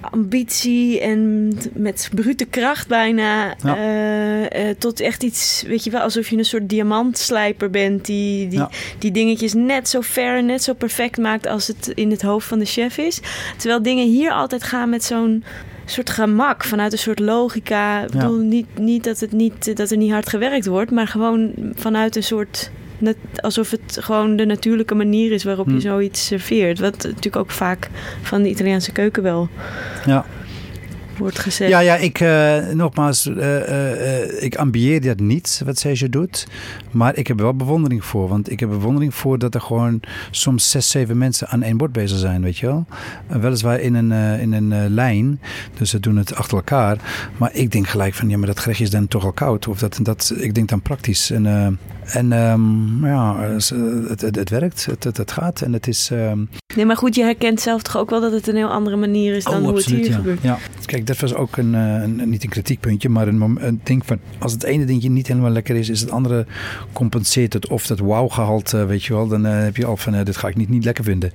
ambitie en met brute kracht bijna. Ja. eh, eh, tot echt iets, weet je wel, alsof je een soort diamantslijper bent. Die, die, Ja. die dingetjes net zo ver, net zo perfect maakt als het in het hoofd van de chef is. Terwijl dingen hier altijd gaan met zo'n soort gemak, vanuit een soort logica. Ik bedoel, niet, niet, dat, het niet dat er niet hard gewerkt wordt, maar gewoon vanuit een soort. Nat- Alsof het gewoon de natuurlijke manier is waarop je Hm. zoiets serveert. Wat natuurlijk ook vaak van de Italiaanse keuken wel Ja. wordt gezegd. Ja, ja, ik, eh, nogmaals, eh, eh, ik ambieer dat niet, wat Sergio doet. Maar ik heb wel bewondering voor. Want ik heb bewondering voor dat er gewoon soms zes, zeven mensen aan één bord bezig zijn, weet je wel. Weliswaar in een, in een lijn, dus ze doen het achter elkaar. Maar ik denk gelijk van, ja, maar dat gerechtje is dan toch al koud. Of dat, dat, ik denk dan praktisch. En, en ehm, ja, eh, het, het, het werkt, het, het, het gaat. En het is... ehm, Nee, maar goed, je herkent zelf toch ook wel dat het een heel andere manier is dan hoe het hier ja. gebeurt. Ja. Kijk, dat was ook een, eh, een, niet een kritiekpuntje, maar een, een ding van... als het ene dingetje niet helemaal lekker is, is het andere compenseert het. Of dat wauw-gehalte, weet je wel, dan eh, heb je al van... eh, dit ga ik niet, niet lekker vinden.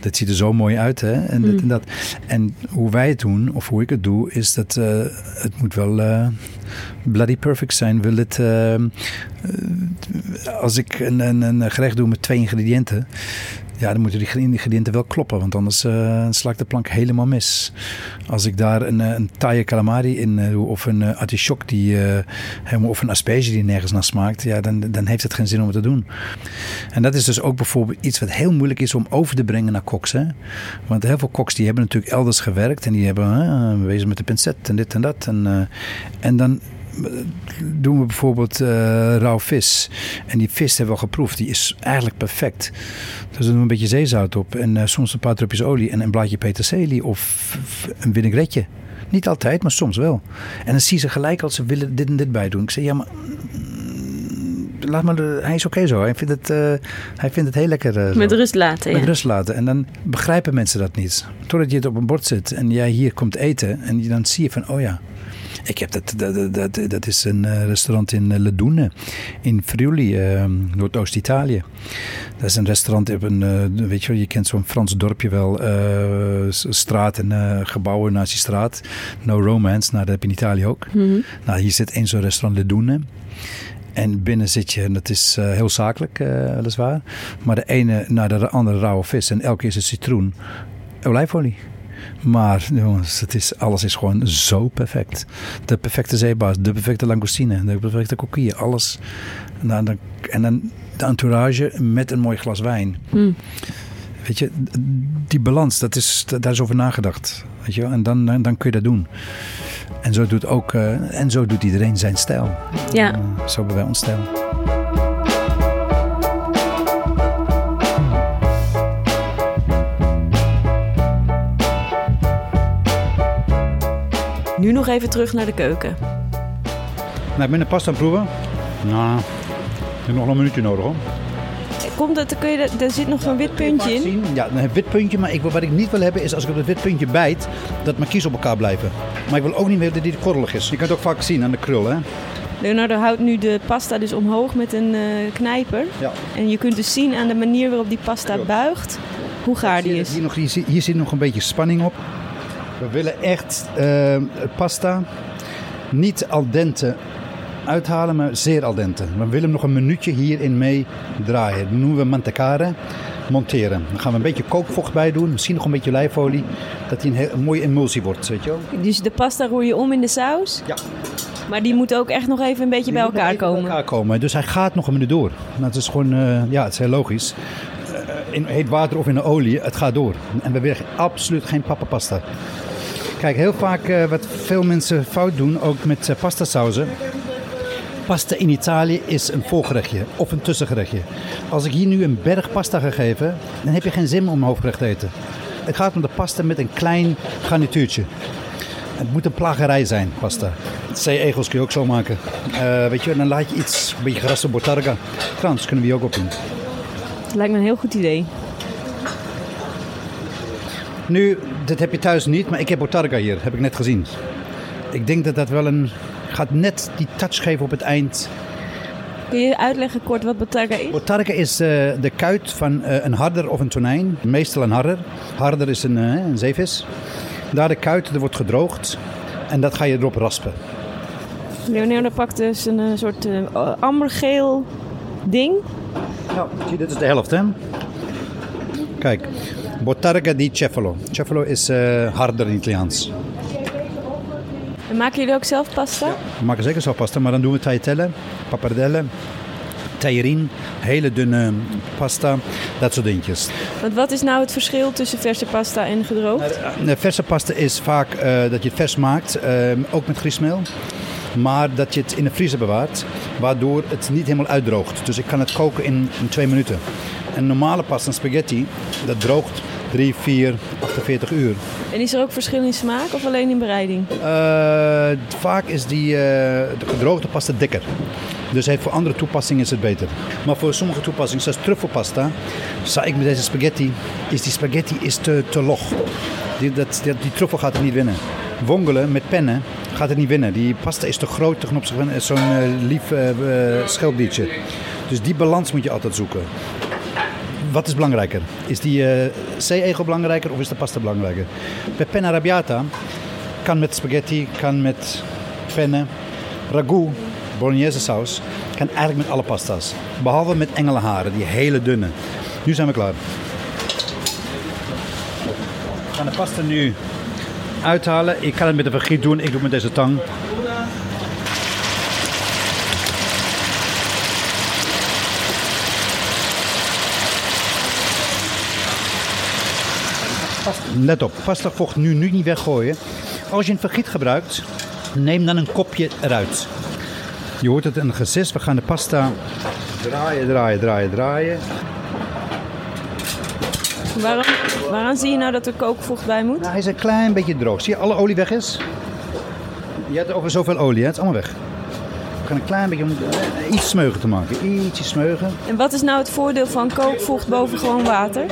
Dat ziet er zo mooi uit, hè. En, dit Mm. en, dat. en hoe wij het doen, of hoe ik het doe, is dat eh, het moet wel... bloody perfect zijn. Wil het, eh, eh, als ik een, een, een gerecht doe met twee ingrediënten, ja, dan moeten die ingrediënten wel kloppen, want anders eh sla ik de plank helemaal mis. Als ik daar een, eh, een taaie calamari in eh, doe, of een uh, artichok die eh, of een asperge die nergens naar smaakt, ja, dan, dan heeft het geen zin om het te doen. En dat is dus ook bijvoorbeeld iets wat heel moeilijk is om over te brengen naar koks. Hè? Want heel veel koks die hebben natuurlijk elders gewerkt en die hebben uh, wezen met de pincet en dit en dat. En, uh, en dan doen we bijvoorbeeld uh, rauw vis. En die vis hebben we al geproefd. Die is eigenlijk perfect. Dus dan doen we een beetje zeezout op. En uh, soms een paar drupjes olie en een blaadje peterselie of een vinaigretje. Niet altijd, maar soms wel. En dan zie ze gelijk als ze willen dit en dit bij doen. Ik zeg, ja, maar... Laat maar, de, hij is oké okay zo. Hij vindt, het, uh, hij vindt het heel lekker. Uh, met rust laten. Met ja. rust laten. En dan begrijpen mensen dat niet. Totdat je het op een bord zit en jij hier komt eten. En dan zie je van, oh ja, ik heb dat, dat, dat, dat is een uh, restaurant in Ledune, in Friuli, uh, Noordoost-Italië. Dat is een restaurant op een, uh, weet je wel, je kent zo'n Frans dorpje wel, uh, straat en gebouwen naast die straat. No Romance, nou dat heb je in Italië ook. Mm -hmm. Nou, hier zit één zo'n restaurant Ledune. En binnen zit je, en dat is uh, heel zakelijk, uh, weliswaar. Maar de ene naar de andere rauwe vis. En elke keer is het citroen, olijfolie. Maar jongens, het is, alles is gewoon zo perfect. De perfecte zeebaas, de perfecte langoustine, de perfecte coquille, alles. En dan, en dan de entourage met een mooi glas wijn. Mm. Weet je, die balans, dat is, daar is over nagedacht. Weet je, en dan, dan kun je dat doen. En zo doet, ook, uh, en zo doet iedereen zijn stijl. Ja. En, uh, zo hebben wij ons stijl. Nu nog even terug naar de keuken. Nou, ik ben de pasta aan het proeven. Nou, ik heb nog een minuutje nodig hoor. Komt dat, kun je, er zit nog zo'n wit puntje in. Ja, een wit puntje, maar ik, wat ik niet wil hebben is als ik op het wit puntje bijt, dat mijn kies op elkaar blijven. Maar ik wil ook niet meer dat die korrelig is. Je kunt het ook vaak zien aan de krul, hè? Leonardo houdt nu de pasta dus omhoog met een uh, knijper. Ja. En je kunt dus zien aan de manier waarop die pasta buigt, hoe gaar die is. Hier, nog, hier, hier zit nog een beetje spanning op. We willen echt uh, pasta niet al dente uithalen, maar zeer al dente. We willen hem nog een minuutje hierin mee draaien. Dat noemen we mantecare, monteren. Dan gaan we een beetje kookvocht bij doen, misschien nog een beetje olijfolie, dat hij een, heel, een mooie emulsie wordt, weet je wel. Dus de pasta roer je om in de saus? Ja. Maar die moet ook echt nog even een beetje die bij elkaar even komen. Bij elkaar komen. Dus hij gaat nog een minuut door. Nou, het is gewoon, uh, ja, het is heel logisch. Uh, in heet water of in de olie, het gaat door. En we willen absoluut geen papapasta. Kijk, heel vaak eh, wat veel mensen fout doen, ook met uh, pasta sauzen. Pasta in Italië is een voorgerechtje of een tussengerechtje. Als ik hier nu een berg pasta ga geven, dan heb je geen zin om hoofdgerecht te eten. Het gaat om de pasta met een klein garnituurtje. Het moet een plagerij zijn, pasta. C-egels kun je ook zo maken. Uh, weet je, dan laat je iets, een beetje geraste botarga. Krans kunnen we hier ook op doen. Lijkt me een heel goed idee. Nu, dit heb je thuis niet, maar ik heb botarga hier, heb ik net gezien. Ik denk dat dat wel een... gaat net die touch geven op het eind. Kun je uitleggen kort wat botarga is? Botarga is uh, de kuit van uh, een harder of een tonijn. Meestal een harder. Harder is een, uh, een zeevis. Daar de kuit, er wordt gedroogd. En dat ga je erop raspen. Leonardo pakt dus een soort ambergeel ding. Nou, zie, dit is de helft, hè? Kijk, Botarga di Cefalo. Cefalo is uh, harder in Italiaans. En maken jullie ook zelf pasta? Ja, we maken zeker zelf pasta, maar dan doen we tagliatelle, pappardelle, tajerin, hele dunne pasta, dat soort dingetjes. Want wat is nou het verschil tussen verse pasta en gedroogd? De verse pasta is vaak uh, dat je het vers maakt, uh, ook met griesmeel. Maar dat je het in de vriezer bewaart, waardoor het niet helemaal uitdroogt. Dus ik kan het koken in, in twee minuten. Een normale pasta spaghetti, dat droogt 3, 4, 48 uur. En is er ook verschil in smaak of alleen in bereiding? Uh, vaak is die uh, de gedroogde pasta dikker. Dus heeft voor andere toepassingen is het beter. Maar voor sommige toepassingen, zoals truffelpasta, zou ik met deze spaghetti, is die spaghetti is te, te log. Die, dat, die, die truffel gaat er niet winnen. Wongelen met pennen gaat het niet winnen. Die pasta is te groot ten opzichte van zo'n uh, lief uh. Dus die balans moet je altijd zoeken. Wat is belangrijker? Is die uh, C-egel belangrijker of is de pasta belangrijker? Bij penna arrabbiata kan met spaghetti, kan met penne, ragout, bolognese saus, kan eigenlijk met alle pasta's. Behalve met engelenharen, die hele dunne. Nu zijn we klaar. We gaan de pasta nu uithalen. Ik kan het met een vergiet doen, ik doe het met deze tang. Let op, pasta vocht nu, nu niet weggooien. Als je een vergiet gebruikt, neem dan een kopje eruit. Je hoort het een gesis. We gaan de pasta draaien, draaien, draaien, draaien. Waarom, waarom zie je nou dat er kookvocht bij moet? Nou, hij is een klein beetje droog. Zie je, alle olie weg is? Je hebt over zoveel olie, hè? het is allemaal weg. We gaan een klein beetje om iets smeugen te maken. Ietsje smeugen. En wat is nou het voordeel van kookvocht boven gewoon water?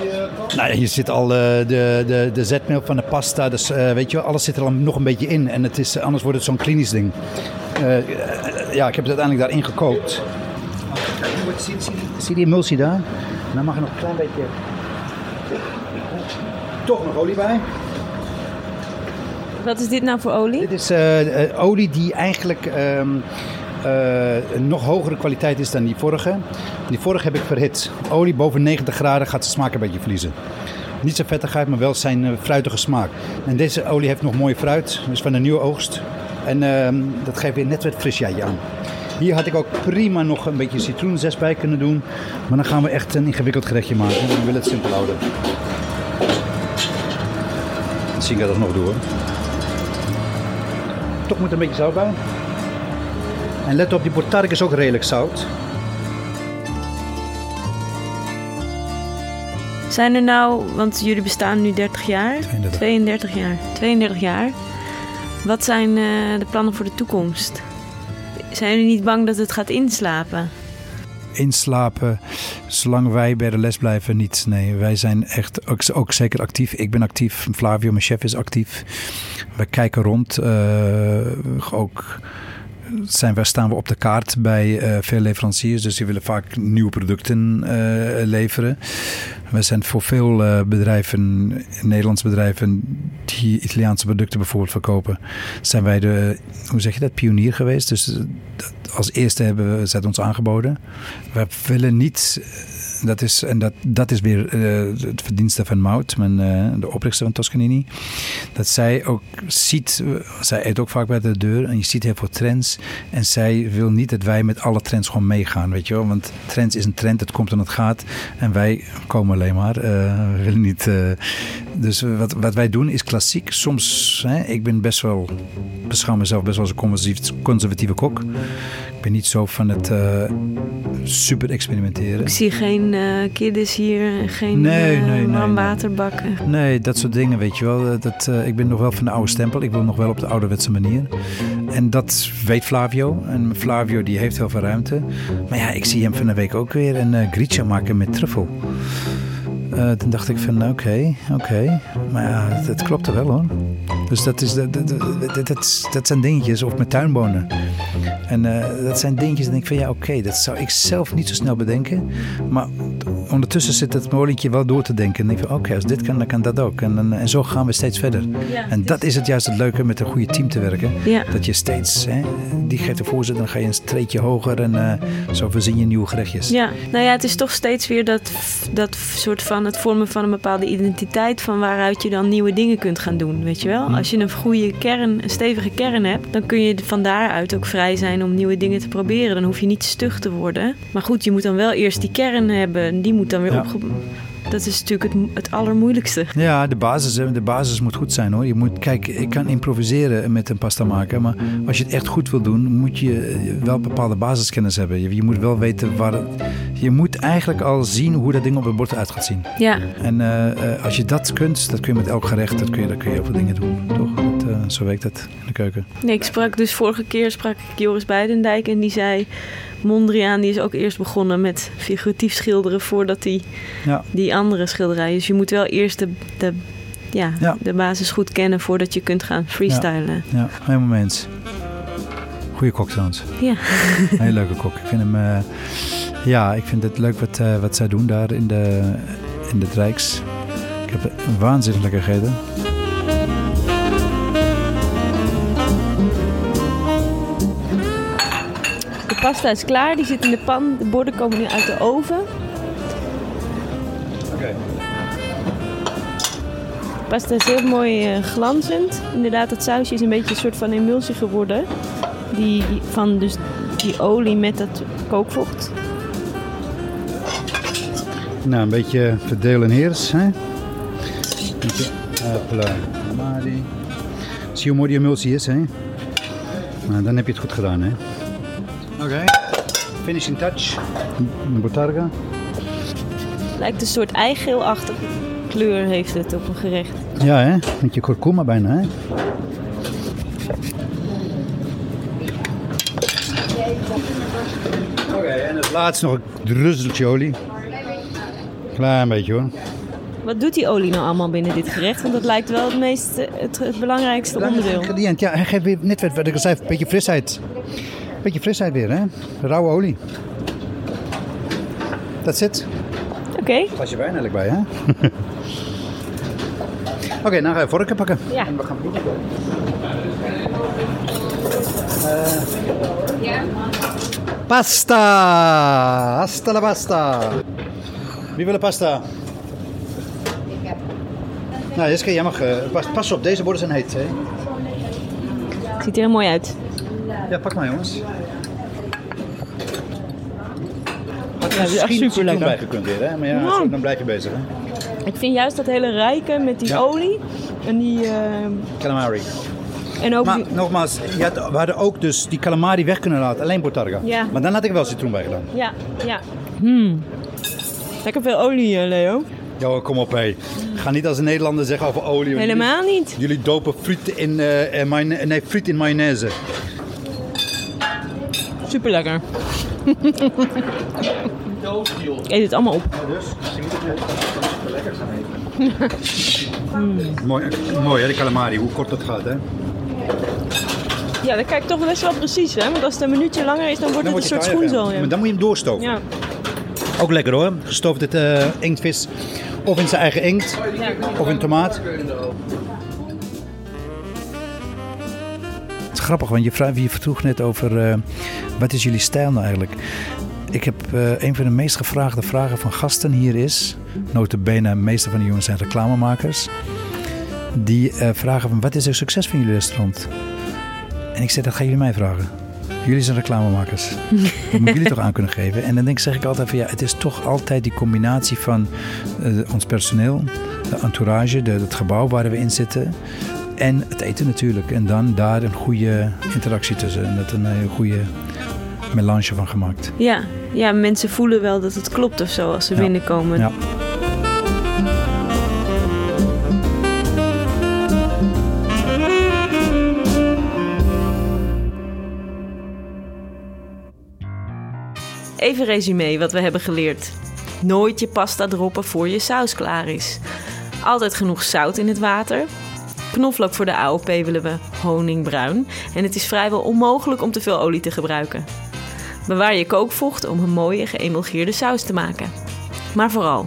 Nou, hier zit al uh, de, de, de zetmeel van de pasta. Dus uh, weet je, alles zit er al nog een beetje in. En het is, anders wordt het zo'n klinisch ding. Ja, ik heb het uiteindelijk daarin gekookt. Zie, zie, zie die emulsie daar? Dan mag er nog een klein beetje... Toch nog olie bij. Wat is dit nou voor olie? Dit is olie die eigenlijk... Um, uh, een nog hogere kwaliteit is dan die vorige. Die vorige heb ik verhit. Olie boven 90 graden gaat de smaak een beetje verliezen. Niet zijn vettigheid, maar wel zijn uh, fruitige smaak. En deze olie heeft nog mooie fruit, dus van de nieuwe oogst. En uh, dat geeft weer net wat frisjaatje aan. Hier had ik ook prima nog een beetje citroenzest bij kunnen doen. Maar dan gaan we echt een ingewikkeld gerechtje maken. We willen het simpel houden. Misschien kan ik dat nog doen hoor. Toch moet er een beetje zout bij. En let op, die botarg is ook redelijk zout. Zijn er nou, want jullie bestaan nu 30 jaar? 32, 32 jaar. 32 jaar. Wat zijn uh, de plannen voor de toekomst? Zijn jullie niet bang dat het gaat inslapen? Inslapen, zolang wij bij de les blijven, niet. Nee, wij zijn echt ook, ook zeker actief. Ik ben actief, Flavio, mijn chef, is actief. We kijken rond, uh, ook zijn we, staan we op de kaart bij uh, veel leveranciers. Dus die willen vaak nieuwe producten uh, leveren. We zijn voor veel uh, bedrijven, Nederlandse bedrijven, die Italiaanse producten bijvoorbeeld verkopen, zijn wij de, hoe zeg je dat, pionier geweest. Dus als eerste hebben we het ons aangeboden. We willen niet dat is, en dat, dat is weer het verdienste van Mout, mijn, de oprichter van Toscanini. Dat zij ook ziet, zij eet ook vaak bij de deur en je ziet heel veel trends. En zij wil niet dat wij met alle trends gewoon meegaan, weet je wel. Want trends is een trend, het komt en het gaat. En wij komen alleen maar. Eh, we willen niet, eh, dus wat, wat wij doen is klassiek. Soms, hè, ik ben best wel, beschouw mezelf best wel als een conservatief, conservatieve kok. Ik ben niet zo van het eh, super experimenteren. Ik zie geen kiddes hier, geen Nee, nee, nee, waterbakken. Nee, dat soort dingen, weet je wel. Dat, ik ben nog wel van de oude stempel. Ik wil nog wel op de ouderwetse manier. En dat weet Flavio. En Flavio die heeft heel veel ruimte. Maar ja, ik zie hem van de week ook weer een uh, maken met truffel. Eh, toen dacht ik van oké, oké. Maar ja, het, het klopte wel hoor. Dus dat, is, dat, dat, dat, dat, zijn dingetjes. Of met tuinbonen. En eh, dat zijn dingetjes. En denk ik van ja, oké, dat zou ik zelf niet zo snel bedenken. Maar ondertussen zit het molentje wel door te denken. En denk ik van oké, als dit kan, dan kan dat ook. En, en, en zo gaan we steeds verder. Ja, En dat is het juist het leuke met een goede team te werken. Ja. Dat je steeds, hè, die geeft de voorzitter, dan ga je een streetje hoger. En eh, zo verzin je nieuwe gerechtjes. Ja, nou ja, het is toch steeds weer dat, dat soort van het vormen van een bepaalde identiteit van waaruit je dan nieuwe dingen kunt gaan doen, weet je wel? Hm. Als je een goede kern, een stevige kern hebt, dan kun je van daaruit ook vrij zijn om nieuwe dingen te proberen. Dan hoef je niet stug te worden. Maar goed, je moet dan wel eerst die kern hebben en die moet dan weer Ja. opge... Dat is natuurlijk het, het allermoeilijkste. Ja, de basis, de basis moet goed zijn hoor. Je moet, kijk, ik kan improviseren met een pasta maken. Maar als je het echt goed wil doen, moet je eh, wel bepaalde basiskennis hebben. Je, je moet wel weten waar het, Je moet eigenlijk al zien hoe dat ding op het bord uit gaat zien. Ja, En eh, eh, als je dat kunt, dat kun je met elk gerecht, dat kun je, dat kun je heel veel dingen doen. Toch? Dat, eh, zo werkt het in de keuken. nee, ik sprak dus vorige keer sprak ik Joris Beidendijk en die zei... Mondriaan die is ook eerst begonnen met figuratief schilderen voordat hij Ja. die andere schilderijen. Dus je moet wel eerst de, de, ja, Ja. de basis goed kennen voordat je kunt gaan freestylen. Ja, helemaal mee eens. Goeie kok trouwens. Ja. Een hele leuke kok. Ik vind hem... eh, ja, ik vind het leuk wat, eh, wat zij doen daar in de, in de Rijks. Ik heb waanzinnig lekker gegeten. Pasta is klaar, die zit in de pan. De borden komen nu uit de oven. Oké. De pasta is heel mooi eh, glanzend. Inderdaad, het sausje is een beetje een soort van emulsie geworden. Die, van dus die olie met dat kookvocht. Nou, een beetje verdelen heers. Hè? Beetje, hopla, mari. Zie je hoe mooi die emulsie is, hè? Nou, dan heb je het goed gedaan, hè? Finishing touch. Een botarga. Lijkt een soort eigeelachtige kleur heeft het op een gerecht. Ja, hè? Met je kurkuma bijna, hè? Oké, en het laatste nog een druzzeltje olie. Klein beetje hoor. Wat doet die olie nou allemaal binnen dit gerecht? Want dat lijkt wel het, meest, het, het belangrijkste onderdeel. Ja, hij geeft weer net wat, wat ik al zei, een beetje frisheid. Beetje frisheid weer, hè? Rauwe olie. Dat zit. Oké, Pas je wijn eigenlijk bij, hè? Oké, nou ga je vorken pakken. Ja. En we gaan proeven. Eh, Pasta! Hasta la pasta! Wie wil een pasta? Nou, Jeske, jij mag. eh, pas, pas op, deze borden zijn heet. Hè? ziet er heel mooi uit. Ja, pak maar jongens. Had Ja, dat is echt super lekker. bijgekund weer, hè? Maar ja, Ja. zo, dan blijf je bezig, hè? Ik vind juist dat hele rijke met die Ja. olie en die... eh, Calamari. en ook Maar die, nogmaals, je had, we hadden ook dus die calamari weg kunnen laten, alleen botarga. Ja. Maar dan had ik wel citroen bij gedaan. Ja, ja. Hmm. Lekker veel olie, eh, Leo. Jo, kom op hé. Ga niet als een Nederlander zeggen over olie. Helemaal niet. Jullie, dopen friet in, eh, eh, mayo- nee, friet in mayonaise. Super lekker. Eet het allemaal op. Mooi, mooi hè, de calamari, hoe kort dat gaat hè. Ja, dat kijk ik toch best wel precies, hè? Want als het een minuutje langer is, dan wordt Dan het een soort taaier, ja. schoenzool. Maar dan moet je hem doorstoven. Ja. Ook lekker hoor. Gestoofde uh, inktvis. Of in zijn eigen inkt. Of in tomaat. Grappig, want je, vraag, je vroeg net over uh, wat is jullie stijl nou eigenlijk? Ik heb uh, een van de meest gevraagde vragen van gasten hier is, notabene, de meeste van de jongens zijn reclamemakers, die uh, vragen van wat is er succes van jullie restaurant? En ik zei, dat gaan jullie mij vragen. Jullie zijn reclamemakers. Dat moeten jullie toch aan kunnen geven. En dan denk, zeg ik altijd van ja, het is toch altijd die combinatie van uh, ons personeel, de entourage, de, het gebouw waar we in zitten. En het eten natuurlijk. En dan daar een goede interactie tussen. En dat een hele goede melange van gemaakt. Ja, ja, mensen voelen wel dat het klopt of zo als ze Ja. binnenkomen. Ja. Even resume wat we hebben geleerd. Nooit je pasta droppen voor je saus klaar is. Altijd genoeg zout in het water. Knoflook voor de AOP willen we honingbruin. En het is vrijwel onmogelijk om te veel olie te gebruiken. Bewaar je kookvocht om een mooie geëmulgeerde saus te maken. Maar vooral,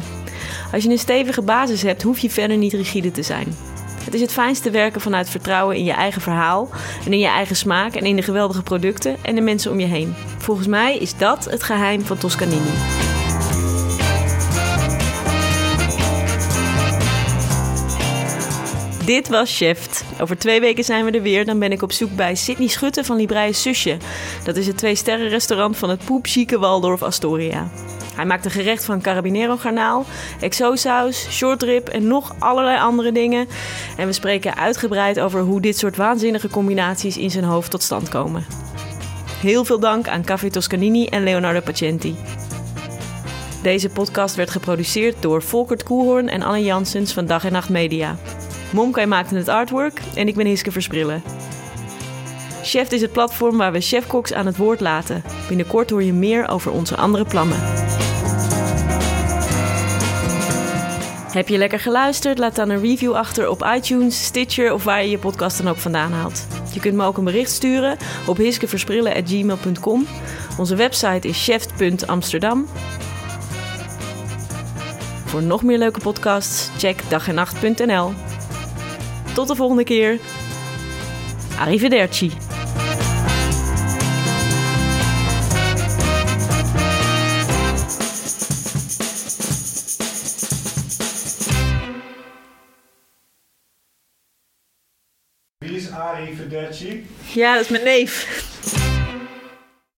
als je een stevige basis hebt, hoef je verder niet rigide te zijn. Het is het fijnste werken vanuit vertrouwen in je eigen verhaal en in je eigen smaak en in de geweldige producten en de mensen om je heen. Volgens mij is dat het geheim van Toscanini. Dit was Chef. Over twee weken zijn we er weer. Dan ben ik op zoek bij Sydney Schutte van Librei Susje. Dat is het twee-sterren restaurant van het poepchique Waldorf Astoria. Hij maakt een gerecht van carabinero garnaal, exosaus, shortrib en nog allerlei andere dingen. En we spreken uitgebreid over hoe dit soort waanzinnige combinaties in zijn hoofd tot stand komen. Heel veel dank aan Café Toscanini en Leonardo Pacenti. Deze podcast werd geproduceerd door Volkert Koelhoorn en Anne Janssens van Dag en Nacht Media. Momkai maakte het artwork en ik ben Hiske Versprillen. Chef is het platform waar we chefkoks aan het woord laten. Binnenkort hoor je meer over onze andere plannen. Heb je lekker geluisterd? Laat dan een review achter op iTunes, Stitcher of waar je je podcast dan ook vandaan haalt. Je kunt me ook een bericht sturen op hiskeversprillen.gmail.com. Onze website is chef.amsterdam. Voor nog meer leuke podcasts, check dagennacht.nl. Tot de volgende keer. Arrivederci. Wie is Arie Verdecci? Ja, dat is mijn neef.